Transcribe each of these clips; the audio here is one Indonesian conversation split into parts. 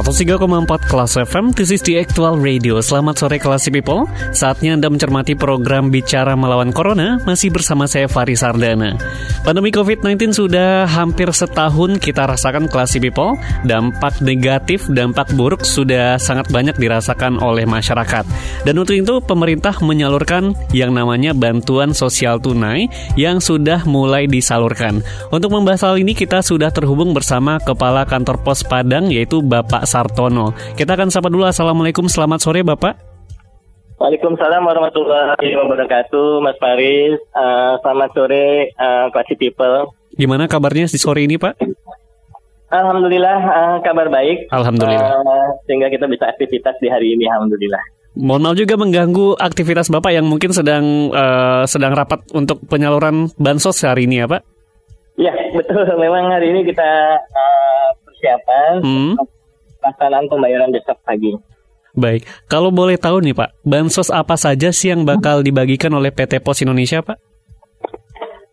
103,4 Kelas FM, this is the actual radio. Selamat sore Kelas People. Saatnya Anda mencermati program Bicara Melawan Corona, masih bersama saya Fari Sardana. Pandemi COVID-19 sudah hampir setahun kita rasakan Kelas People. Dampak negatif, dampak buruk sudah sangat banyak dirasakan oleh masyarakat. Dan untuk itu, pemerintah menyalurkan yang namanya bantuan sosial tunai yang sudah mulai disalurkan. Untuk membahas hal ini, kita sudah terhubung bersama Kepala Kantor Pos Padang, yaitu Bapak Sar Hartono. Kita akan sapa dulu. Assalamualaikum, selamat sore Bapak. Waalaikumsalam warahmatullahi wabarakatuh, Mas Faris. Uh, selamat sore, uh, People. Gimana kabarnya di sore ini, Pak? Alhamdulillah, uh, kabar baik. Alhamdulillah. Uh, sehingga kita bisa aktivitas di hari ini, Alhamdulillah. Mohon maaf juga mengganggu aktivitas Bapak yang mungkin sedang uh, sedang rapat untuk penyaluran bansos hari ini ya, Pak? Ya, betul. Memang hari ini kita uh, persiapan hmm pelaksanaan pembayaran besok pagi. Baik, kalau boleh tahu nih Pak, bansos apa saja sih yang bakal dibagikan oleh PT Pos Indonesia Pak?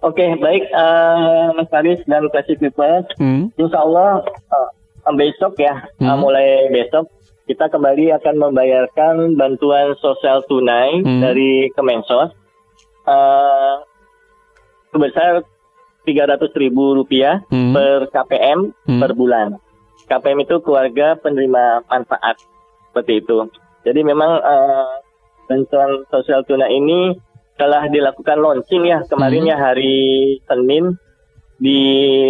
Oke, baik uh, Mas Faris dan Classic People. Hmm. Insya Allah uh, besok ya, hmm. uh, mulai besok kita kembali akan membayarkan bantuan sosial tunai hmm. dari Kemensos uh, sebesar tiga ratus ribu rupiah hmm. per KPM hmm. per bulan. KPM itu keluarga penerima manfaat seperti itu. Jadi memang uh, bantuan sosial tunai ini telah dilakukan launching ya kemarin hmm. ya hari Senin di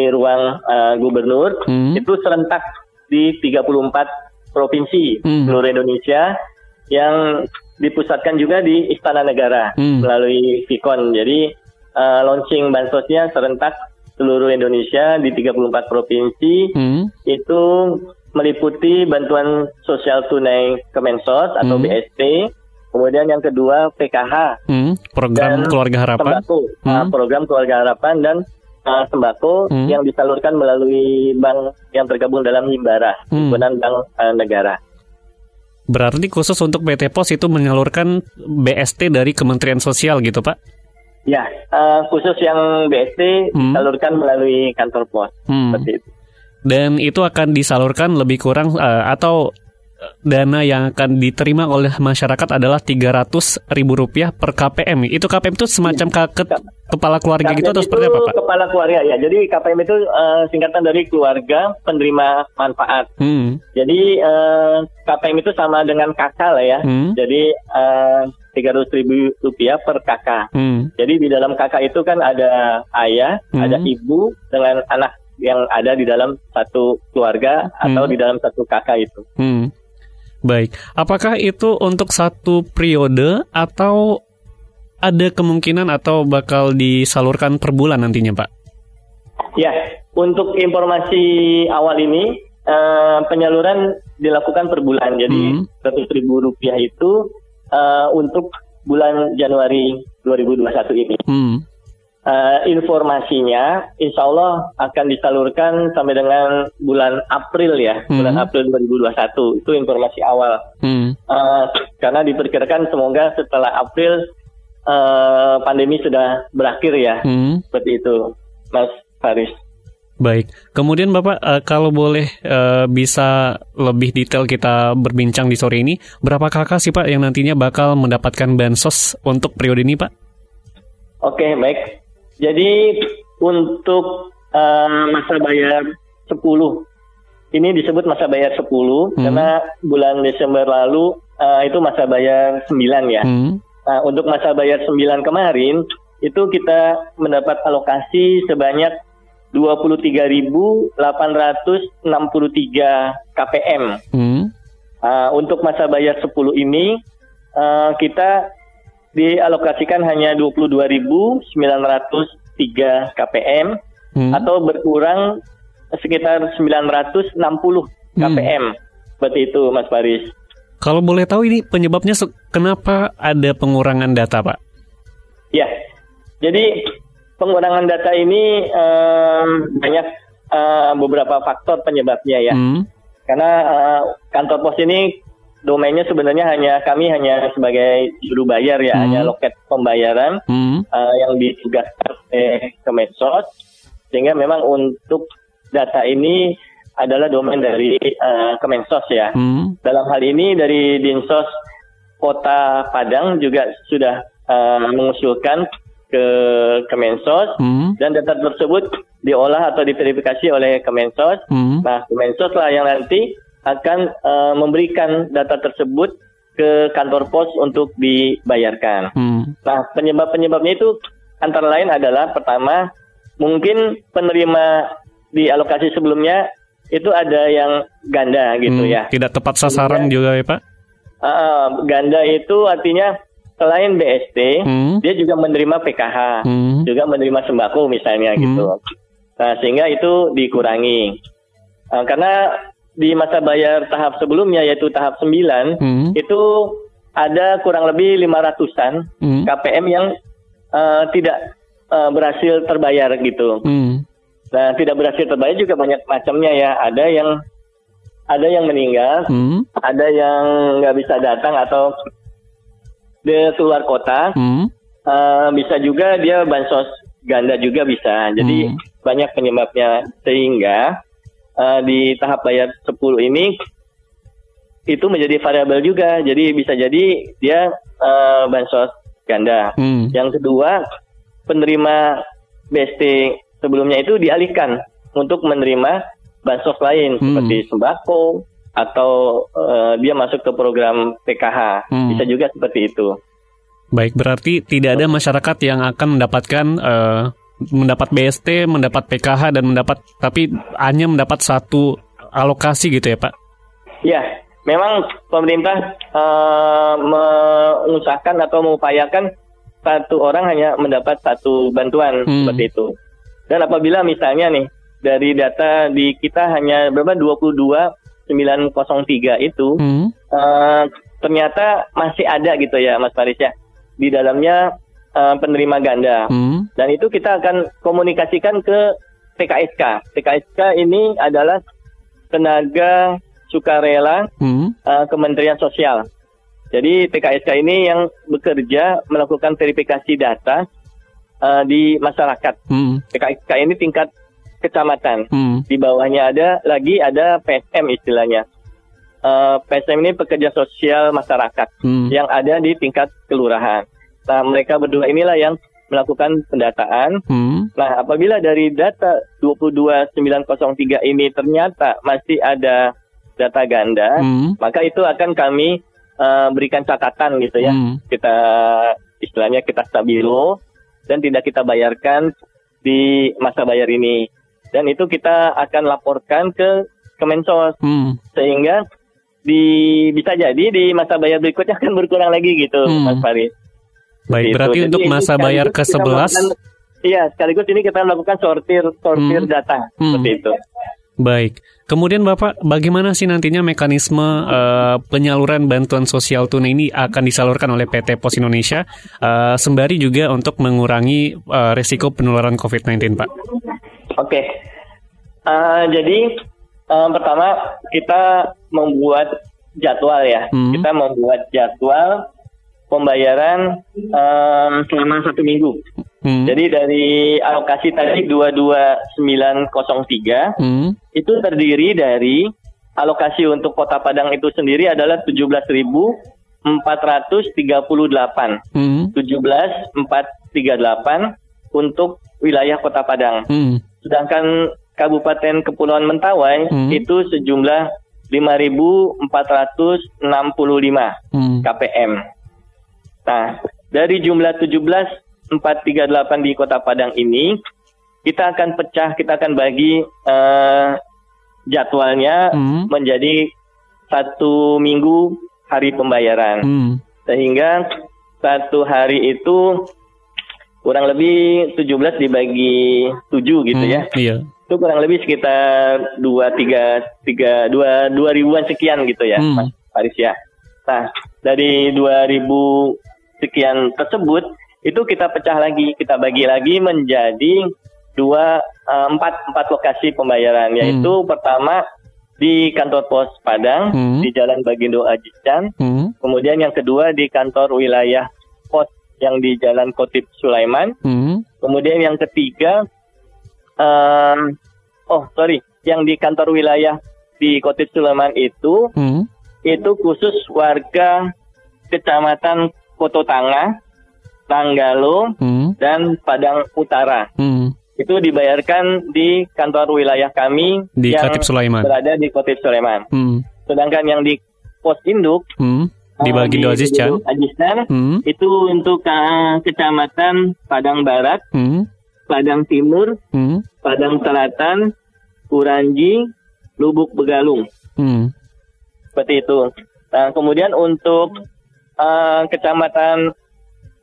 ruang uh, gubernur hmm. itu serentak di 34 provinsi hmm. seluruh Indonesia yang dipusatkan juga di Istana Negara hmm. melalui Vicon. Jadi uh, launching bansosnya serentak seluruh Indonesia di 34 provinsi hmm. itu meliputi bantuan sosial tunai Kemensos atau hmm. BST, kemudian yang kedua PKH, hmm. program dan keluarga harapan, sembako, hmm. uh, program keluarga harapan dan uh, sembako hmm. yang disalurkan melalui bank yang tergabung dalam Himbara, hmm. Bank uh, Negara. Berarti khusus untuk PT Pos itu menyalurkan BST dari Kementerian Sosial gitu Pak? Ya, uh, khusus yang BST hmm. disalurkan melalui kantor pos. Hmm. Seperti itu. Dan itu akan disalurkan lebih kurang uh, atau dana yang akan diterima oleh masyarakat adalah tiga ratus ribu rupiah per KPM. Itu KPM itu semacam iya. kaket iya. kepala keluarga KPM gitu atau seperti apa Pak? Kepala keluarga ya. Jadi KPM itu uh, singkatan dari keluarga penerima manfaat. Hmm. Jadi uh, KPM itu sama dengan kakak lah ya. Hmm. Jadi uh, 300 ribu rupiah per kakak. Hmm. Jadi di dalam kakak itu kan ada ayah, hmm. ada ibu dengan anak yang ada di dalam satu keluarga hmm. atau di dalam satu kakak itu. Hmm. Baik, apakah itu untuk satu periode atau ada kemungkinan atau bakal disalurkan per bulan nantinya, Pak? Ya, untuk informasi awal ini eh, penyaluran dilakukan per bulan. Jadi hmm. 100 ribu rupiah itu uh, untuk bulan Januari 2021 ini. Hmm uh, informasinya insya Allah akan disalurkan sampai dengan bulan April ya, hmm. bulan April 2021 itu informasi awal. Hmm. Uh, karena diperkirakan semoga setelah April uh, pandemi sudah berakhir ya, hmm. seperti itu, Mas Faris. Baik, kemudian Bapak uh, kalau boleh uh, bisa lebih detail kita berbincang di sore ini, berapa kakak sih Pak yang nantinya bakal mendapatkan bansos untuk periode ini Pak? Oke, baik. Jadi untuk uh, masa bayar 10 ini disebut masa bayar 10 hmm. karena bulan Desember lalu uh, itu masa bayar 9 ya. Hmm. Nah, untuk masa bayar 9 kemarin itu kita mendapat alokasi sebanyak 23.863 KPM. Hmm. Uh, untuk masa bayar 10 ini uh, kita dialokasikan hanya 22.950 3 KPM hmm. atau berkurang sekitar 960 KPM. Hmm. Seperti itu Mas Faris. Kalau boleh tahu ini penyebabnya kenapa ada pengurangan data, Pak? Ya, jadi pengurangan data ini um, banyak uh, beberapa faktor penyebabnya ya. Hmm. Karena uh, kantor pos ini domainnya sebenarnya hanya kami hanya sebagai juru bayar ya, hmm. hanya loket pembayaran hmm. uh, yang ditugaskan oleh Kemensos. Sehingga memang untuk data ini adalah domain dari uh, Kemensos ya. Hmm. Dalam hal ini dari Dinsos Kota Padang juga sudah uh, mengusulkan ke Kemensos hmm. dan data tersebut diolah atau diverifikasi oleh Kemensos. Hmm. Nah, Kemensos lah yang nanti akan uh, memberikan data tersebut ke kantor pos untuk dibayarkan. Hmm. Nah, penyebab-penyebabnya itu antara lain adalah pertama mungkin penerima di alokasi sebelumnya itu ada yang ganda gitu hmm, ya. Tidak tepat sasaran Sehingga, juga ya Pak? Uh, ganda itu artinya selain BST, hmm. dia juga menerima PKH, hmm. juga menerima sembako misalnya hmm. gitu. Nah sehingga itu dikurangi. Uh, karena di masa bayar tahap sebelumnya yaitu tahap 9 hmm. itu ada kurang lebih 500-an hmm. KPM yang uh, tidak uh, berhasil terbayar gitu. Hmm. Nah, tidak berhasil terbayar juga banyak macamnya ya. Ada yang ada yang meninggal, hmm. ada yang nggak bisa datang atau dia keluar kota. Hmm. Uh, bisa juga dia bansos ganda juga bisa. Jadi hmm. banyak penyebabnya sehingga uh, di tahap bayar 10 ini itu menjadi variabel juga. Jadi bisa jadi dia uh, bansos ganda. Hmm. Yang kedua, penerima BST sebelumnya itu dialihkan untuk menerima bansos lain hmm. seperti sembako atau uh, dia masuk ke program PKH. Hmm. Bisa juga seperti itu. Baik, berarti tidak ada masyarakat yang akan mendapatkan uh, mendapat BST, mendapat PKH dan mendapat tapi hanya mendapat satu alokasi gitu ya, Pak? Ya, memang pemerintah uh, mengusahakan atau mengupayakan satu orang hanya mendapat satu bantuan hmm. seperti itu. Dan apabila misalnya nih dari data di kita hanya berapa 22 903 itu hmm. uh, ternyata masih ada gitu ya Mas Faris ya di dalamnya uh, penerima ganda. Hmm. Dan itu kita akan komunikasikan ke PKSK. PKSK ini adalah tenaga sukarela hmm. uh, Kementerian Sosial. Jadi PKSK ini yang bekerja melakukan verifikasi data uh, di masyarakat. Hmm. PKK ini tingkat kecamatan. Hmm. Di bawahnya ada lagi ada PSM istilahnya. Uh, eh, PSM ini pekerja sosial masyarakat hmm. yang ada di tingkat kelurahan. Nah, mereka berdua inilah yang melakukan pendataan. Hmm. Nah, apabila dari data 22903 ini ternyata masih ada data ganda, hmm. maka itu akan kami uh, berikan catatan gitu ya. Hmm. Kita istilahnya kita stabilo dan tidak kita bayarkan di masa bayar ini. Dan itu kita akan laporkan ke Kemensos hmm. sehingga di bisa jadi di masa bayar berikutnya akan berkurang lagi gitu, hmm. Mas Farid. Baik, berarti jadi untuk masa bayar ke-11 Iya, sekaligus ini kita melakukan sortir sortir hmm. data hmm. seperti itu. Baik. Kemudian Bapak, bagaimana sih nantinya mekanisme uh, penyaluran bantuan sosial tunai ini akan disalurkan oleh PT Pos Indonesia uh, sembari juga untuk mengurangi uh, risiko penularan COVID-19, Pak? Oke. Okay. Uh, jadi uh, pertama kita membuat jadwal ya. Hmm. Kita membuat jadwal pembayaran um, selama satu minggu. Hmm. Jadi dari alokasi tadi 22903 hmm. itu terdiri dari alokasi untuk Kota Padang itu sendiri adalah 17.438. Hmm. 17.438 untuk wilayah Kota Padang. Hmm. Sedangkan Kabupaten Kepulauan Mentawai hmm. itu sejumlah 5.465 hmm. KPM. Nah, dari jumlah 17 438 di Kota Padang ini kita akan pecah, kita akan bagi uh, jadwalnya hmm. menjadi satu minggu hari pembayaran. Hmm. Sehingga satu hari itu kurang lebih 17 dibagi 7 gitu Hmm, ya. Iya. Itu kurang lebih sekitar 2 3 3 2 2 ribuan sekian gitu ya, Hmm. Mas Faris ya. Nah, dari 2000 sekian tersebut itu kita pecah lagi, kita bagi lagi menjadi dua eh, empat empat lokasi pembayaran yaitu pertama di kantor pos Padang Hmm. di Jalan Bagindo Ajican, Hmm. kemudian yang kedua di kantor wilayah pos yang di Jalan Kotip Sulaiman, Hmm. kemudian yang ketiga em, oh sorry yang di kantor wilayah di Kotip Sulaiman itu Hmm. itu khusus warga kecamatan Koto Tangah, Nanggalo, Hmm. dan Padang Utara. Hmm. Itu dibayarkan di kantor wilayah kami Di yang Khatib Sulaiman. berada di Kotip Sulaiman. Hmm. Sedangkan yang di pos induk Hmm. Di Bagindo Aziz Chan. Ajistan, Hmm. itu untuk eh, kecamatan Padang Barat, Hmm. Padang Timur, Hmm. Padang Selatan, Kuranji, Lubuk Begalung. Hmm. Seperti itu. Nah, kemudian untuk eh, kecamatan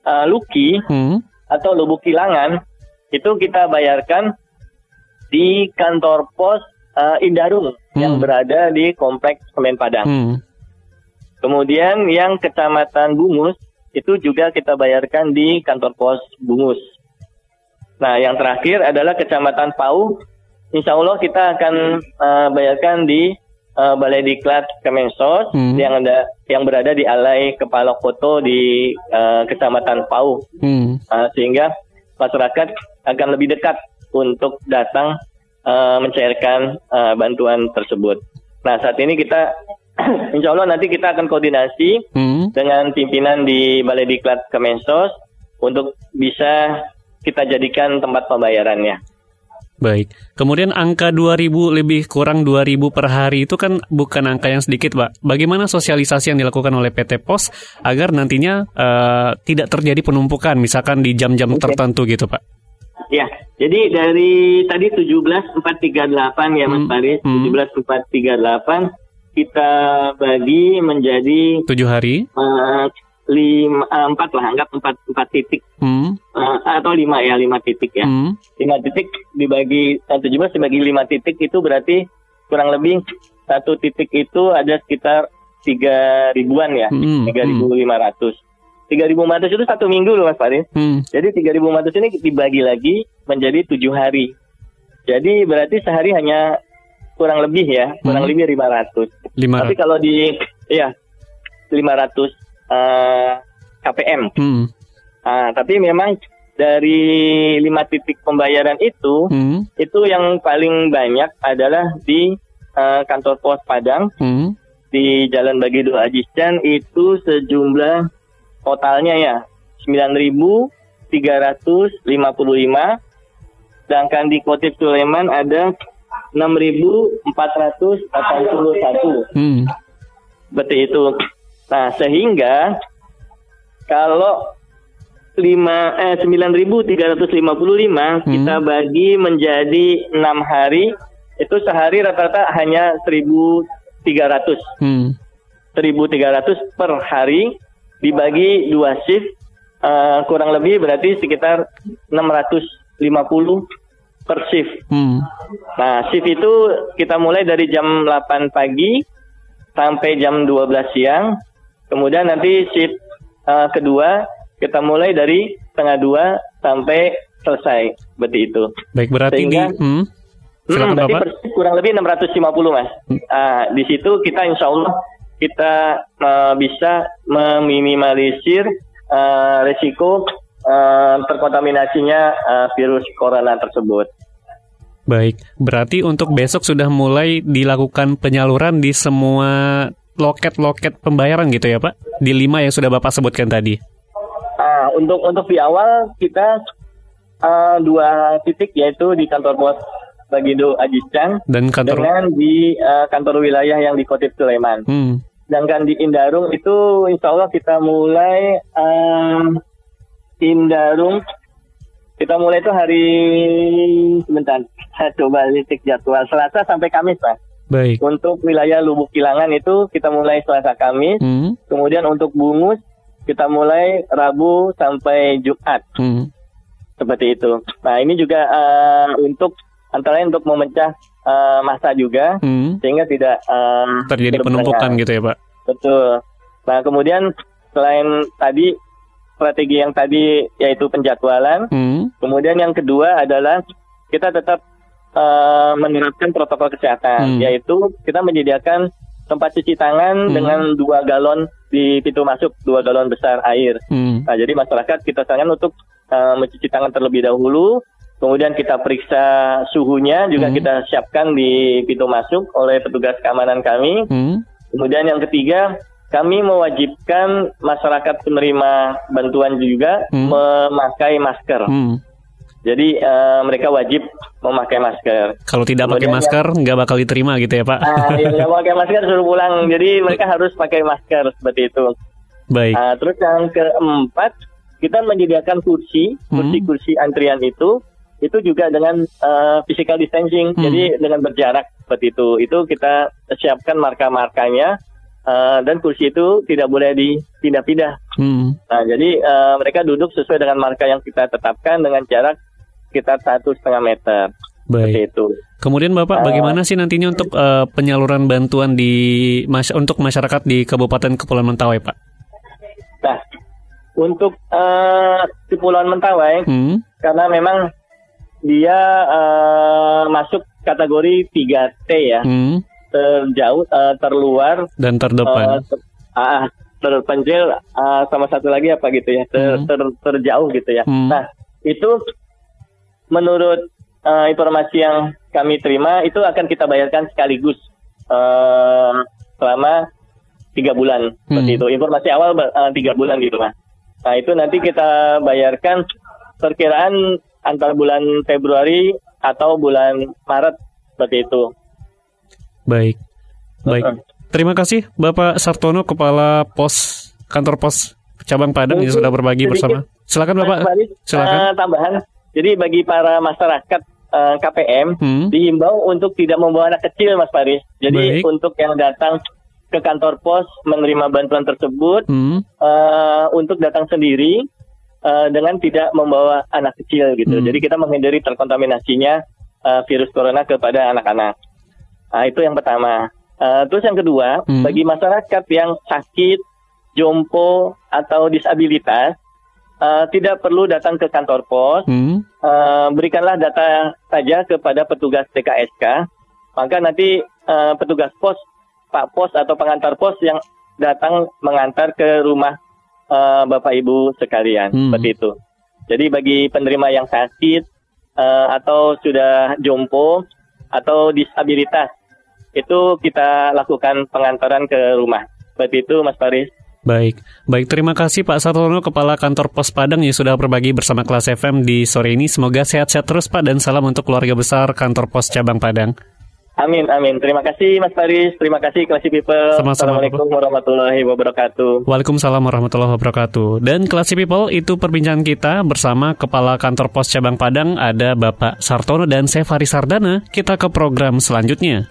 eh, Luki Hmm. atau Lubuk Kilangan itu kita bayarkan di kantor pos eh, Indarung yang Hmm. berada di kompleks Semen Padang. Hmm. Kemudian yang kecamatan Bungus itu juga kita bayarkan di kantor pos Bungus. Nah, yang terakhir adalah kecamatan Pau. Insya Allah kita akan eh, bayarkan di eh, Balai Diklat Kemensos Hmm. yang ada yang berada di Alai Kepala Koto di eh, kecamatan Pau. Hmm. Uh, sehingga masyarakat akan lebih dekat untuk datang uh, mencairkan uh, bantuan tersebut. Nah saat ini kita, insya Allah nanti kita akan koordinasi Hmm. dengan pimpinan di Balai Diklat Kemensos untuk bisa kita jadikan tempat pembayarannya. Baik. Kemudian angka 2000 lebih kurang 2000 per hari itu kan bukan angka yang sedikit, Pak. Bagaimana sosialisasi yang dilakukan oleh PT Pos agar nantinya eh, tidak terjadi penumpukan misalkan di jam-jam tertentu gitu, Pak? Ya, jadi dari tadi 17438 ya Mas Hmm, Faris, hmm. 17438 kita bagi menjadi Tujuh hari. uh, lima eh, empat lah anggap empat empat titik Hmm. Eh, atau lima ya lima titik ya Hmm. lima titik dibagi satu belas dibagi lima titik itu berarti kurang lebih satu titik itu ada sekitar tiga ribuan ya Hmm, tiga ribu lima ratus tiga ribu lima ratus itu satu minggu loh mas Faris Hmm. jadi tiga ribu lima ratus ini dibagi lagi menjadi tujuh hari jadi berarti sehari hanya kurang lebih ya kurang Hmm. lebih lima ratus Lima tapi ratus. kalau di ya 500 eh, KPM. Hmm. Ah, tapi memang dari lima titik pembayaran itu, Hmm. itu yang paling banyak adalah di eh, kantor pos Padang Hmm. di Jalan Bagido Ajiscan itu sejumlah totalnya ya 9.355 sedangkan di Kotip Sulaiman ada 6.481 Hmm. seperti itu. Nah, sehingga kalau lima eh 9.355 Hmm. kita bagi menjadi enam hari itu sehari rata-rata hanya 1.300 Hmm. 1.300 per hari dibagi dua shift eh, kurang lebih berarti sekitar 650 per shift. Hmm. Nah, shift itu kita mulai dari jam 8 pagi sampai jam 12 siang. Kemudian nanti shift eh, kedua kita mulai dari setengah dua sampai selesai. Seperti itu. Baik berarti Sehingga- di hmm. Hmm, berarti per shift kurang lebih 650 mas. Ah, di situ kita insya Allah kita eh, bisa meminimalisir eh, resiko eh, terkontaminasinya eh, virus corona tersebut. Baik, berarti untuk besok sudah mulai dilakukan penyaluran di semua loket-loket pembayaran gitu ya Pak? Di lima yang sudah Bapak sebutkan tadi. Ah, untuk untuk di awal kita eh, dua titik yaitu di kantor pos Bagindo Ajiscan Dan kantor... dengan di eh, kantor wilayah yang di Kotip Sulaiman. Hmm, Sedangkan di Indarung itu insya Allah kita mulai em, Indarung kita mulai itu hari sebentar saya coba litik jadwal Selasa sampai Kamis Pak. baik. Untuk wilayah Lubuk Kilangan itu kita mulai Selasa Kamis. Hmm, Kemudian untuk Bungus kita mulai Rabu sampai Jumat. hmm, seperti itu. Nah ini juga uh, untuk antara lain untuk memecah uh, masa juga hmm. sehingga tidak uh, terjadi penumpukan gitu ya pak. Betul. Nah kemudian selain tadi strategi yang tadi yaitu penjadwalan, hmm. kemudian yang kedua adalah kita tetap uh, menerapkan protokol kesehatan, hmm. yaitu kita menyediakan tempat cuci tangan hmm. dengan dua galon di pintu masuk dua galon besar air. Hmm. Nah, jadi masyarakat kita sarankan untuk uh, mencuci tangan terlebih dahulu, kemudian kita periksa suhunya juga hmm. kita siapkan di pintu masuk oleh petugas keamanan kami. Hmm. Kemudian yang ketiga, kami mewajibkan masyarakat penerima bantuan juga hmm. memakai masker. Hmm. Jadi uh, mereka wajib memakai masker. Kalau tidak pakai masker, nggak bakal diterima gitu ya Pak? Uh, ya, nggak pakai masker suruh pulang. Jadi mereka harus pakai masker seperti itu. Baik. Uh, terus yang keempat, kita menyediakan kursi, hmm. kursi-kursi antrian itu, itu juga dengan uh, physical distancing. Hmm. Jadi dengan berjarak seperti itu. Itu kita siapkan marka-markanya. Uh, dan kursi itu tidak boleh dipindah-pindah. Hmm. Nah, jadi uh, mereka duduk sesuai dengan marka yang kita tetapkan dengan jarak sekitar satu setengah meter. Baik. itu. Kemudian Bapak, uh, bagaimana sih nantinya untuk uh, penyaluran bantuan di mas untuk masyarakat di Kabupaten Kepulauan Mentawai, Pak? Nah, untuk uh, Kepulauan Mentawai, hmm? karena memang dia uh, masuk kategori 3T ya, hmm? Terjauh, uh, terluar, dan terdepan. Uh, ter, uh, terpencil, uh, sama satu lagi apa gitu ya, ter, hmm? ter, terjauh gitu ya. Hmm. Nah, itu menurut uh, informasi yang kami terima itu akan kita bayarkan sekaligus uh, selama tiga bulan hmm. seperti itu. Informasi awal uh, tiga bulan gitu mas. Nah itu nanti kita bayarkan perkiraan antara bulan Februari atau bulan Maret seperti itu. Baik, baik. Terima kasih Bapak Sartono, Kepala Pos Kantor Pos Cabang Padang yang sudah berbagi bersama. Silakan Bapak. Silakan. Uh, tambahan jadi bagi para masyarakat uh, eh, KPM hmm. dihimbau untuk tidak membawa anak kecil, Mas Faris. Jadi Baik. untuk yang datang ke kantor pos menerima bantuan tersebut hmm. uh, untuk datang sendiri uh, dengan tidak membawa anak kecil gitu. Hmm. Jadi kita menghindari terkontaminasinya uh, virus corona kepada anak-anak. Nah, itu yang pertama. Uh, terus yang kedua, hmm. bagi masyarakat yang sakit, jompo atau disabilitas uh, tidak perlu datang ke kantor pos. Hmm. Uh, berikanlah data saja kepada petugas TKSK. Maka nanti uh, petugas pos, Pak Pos atau pengantar pos yang datang mengantar ke rumah uh, Bapak Ibu sekalian. Hmm. Seperti itu. Jadi bagi penerima yang sakit uh, atau sudah jompo atau disabilitas itu kita lakukan pengantaran ke rumah. Seperti itu Mas Faris. Baik, baik terima kasih Pak Sartono Kepala Kantor Pos Padang yang sudah berbagi bersama kelas FM di sore ini. Semoga sehat-sehat terus Pak dan salam untuk keluarga besar Kantor Pos Cabang Padang. Amin, amin. Terima kasih Mas Faris, terima kasih Klasi People. Sama-sama. Assalamualaikum warahmatullahi wabarakatuh. Waalaikumsalam warahmatullahi wabarakatuh. Dan Klasi People itu perbincangan kita bersama Kepala Kantor Pos Cabang Padang ada Bapak Sartono dan saya Faris Sardana. Kita ke program selanjutnya.